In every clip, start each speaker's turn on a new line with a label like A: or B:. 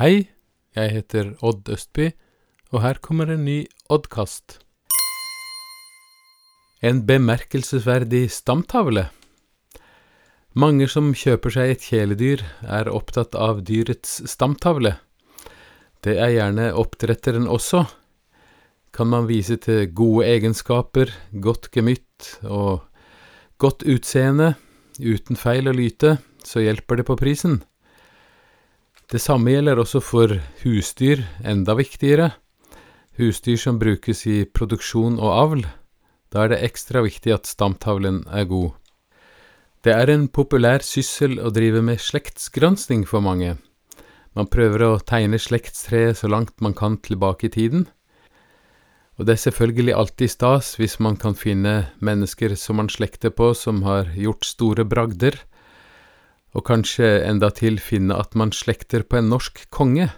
A: Hei, jeg heter Odd Østby, og her kommer en ny Oddkast. En bemerkelsesverdig stamtavle. Mange som kjøper seg et kjæledyr, er opptatt av dyrets stamtavle. Det er gjerne oppdretteren også. Kan man vise til gode egenskaper, godt gemytt og godt utseende, uten feil og lyte, så hjelper det på prisen. Det samme gjelder også for husdyr, enda viktigere. Husdyr som brukes i produksjon og avl. Da er det ekstra viktig at stamtavlen er god. Det er en populær syssel å drive med slektsgransking for mange. Man prøver å tegne slektstreet så langt man kan tilbake i tiden. Og det er selvfølgelig alltid stas hvis man kan finne mennesker som man slekter på som har gjort store bragder, og kanskje endatil finne at man slekter på en norsk konge.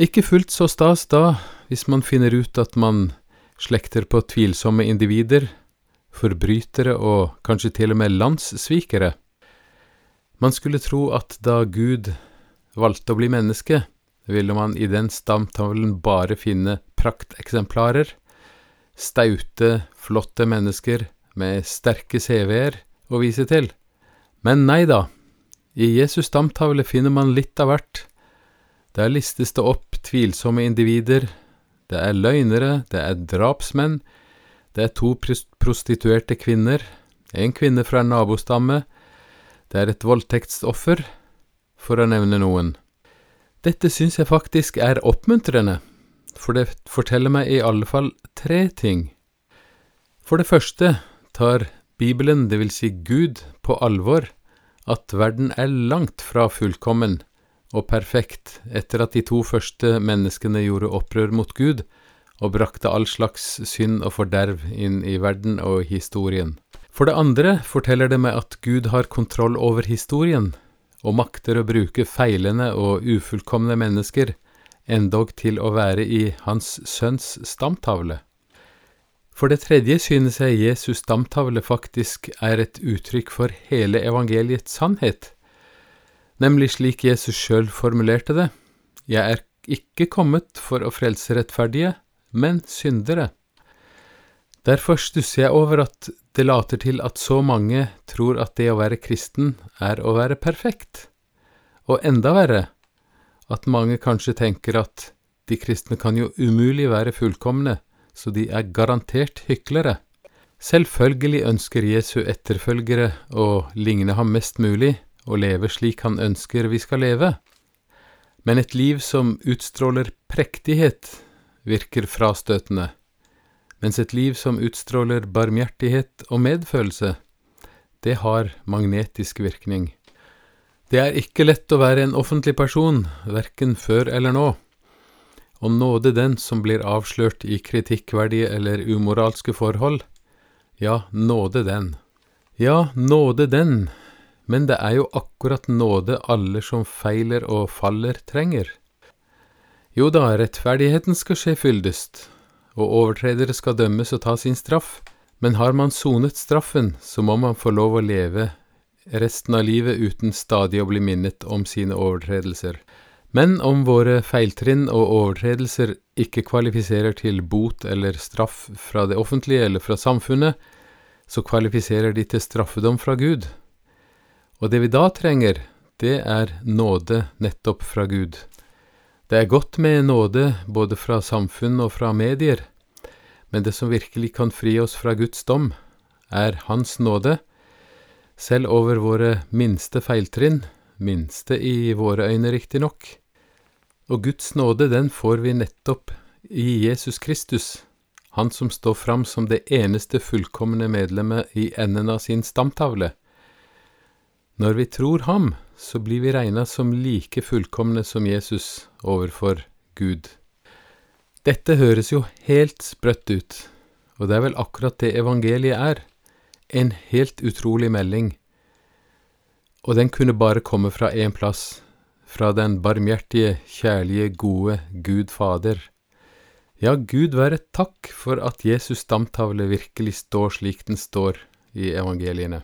A: Ikke fullt så stas da, hvis man finner ut at man slekter på tvilsomme individer, forbrytere og kanskje til og med landssvikere. Man skulle tro at da Gud valgte å bli menneske, ville man i den stamtavlen bare finne prakteksemplarer, staute, flotte mennesker med sterke CV-er å vise til. Men nei da, i Jesus stamtavle finner man litt av hvert. Der listes det opp tvilsomme individer, det er løgnere, det er drapsmenn, det er to prostituerte kvinner, en kvinne fra en nabostamme, det er et voldtektsoffer, for å nevne noen. Dette syns jeg faktisk er oppmuntrende, for det forteller meg i alle fall tre ting. For det første tar Bibelen, vil si Gud, på alvor at verden er langt fra fullkommen og perfekt etter at de to første menneskene gjorde opprør mot Gud og brakte all slags synd og forderv inn i verden og historien. For det andre forteller det meg at Gud har kontroll over historien, og makter å bruke feilende og ufullkomne mennesker, endog til å være i Hans Sønns stamtavle. For det tredje synes jeg Jesus stamtavle faktisk er et uttrykk for hele evangeliets sannhet, nemlig slik Jesus sjøl formulerte det, Jeg er ikke kommet for å frelse rettferdige, men syndere. Derfor stusser jeg over at det later til at så mange tror at det å være kristen er å være perfekt, og enda verre, at mange kanskje tenker at de kristne kan jo umulig være fullkomne, så de er garantert hyklere. Selvfølgelig ønsker Jesu etterfølgere å ligne ham mest mulig og leve slik han ønsker vi skal leve, men et liv som utstråler prektighet, virker frastøtende, mens et liv som utstråler barmhjertighet og medfølelse, det har magnetisk virkning. Det er ikke lett å være en offentlig person, verken før eller nå og nåde den som blir avslørt i kritikkverdige eller umoralske forhold. Ja, nåde den. Ja, nåde den, men det er jo akkurat nåde alle som feiler og faller, trenger. Jo da, rettferdigheten skal skje fyldest, og overtredere skal dømmes og ta sin straff, men har man sonet straffen, så må man få lov å leve resten av livet uten stadig å bli minnet om sine overtredelser. Men om våre feiltrinn og overtredelser ikke kvalifiserer til bot eller straff fra det offentlige eller fra samfunnet, så kvalifiserer de til straffedom fra Gud. Og det vi da trenger, det er nåde nettopp fra Gud. Det er godt med nåde både fra samfunn og fra medier, men det som virkelig kan fri oss fra Guds dom, er Hans nåde, selv over våre minste feiltrinn, minste i våre øyne riktignok. Og Guds nåde, den får vi nettopp i Jesus Kristus, han som står fram som det eneste fullkomne medlemmet i enden av sin stamtavle. Når vi tror ham, så blir vi regna som like fullkomne som Jesus overfor Gud. Dette høres jo helt sprøtt ut, og det er vel akkurat det evangeliet er, en helt utrolig melding, og den kunne bare komme fra én plass, fra den barmhjertige, kjærlige, gode Gud Fader. Ja, Gud være takk for at Jesus' stamtavle virkelig står slik den står i evangeliene.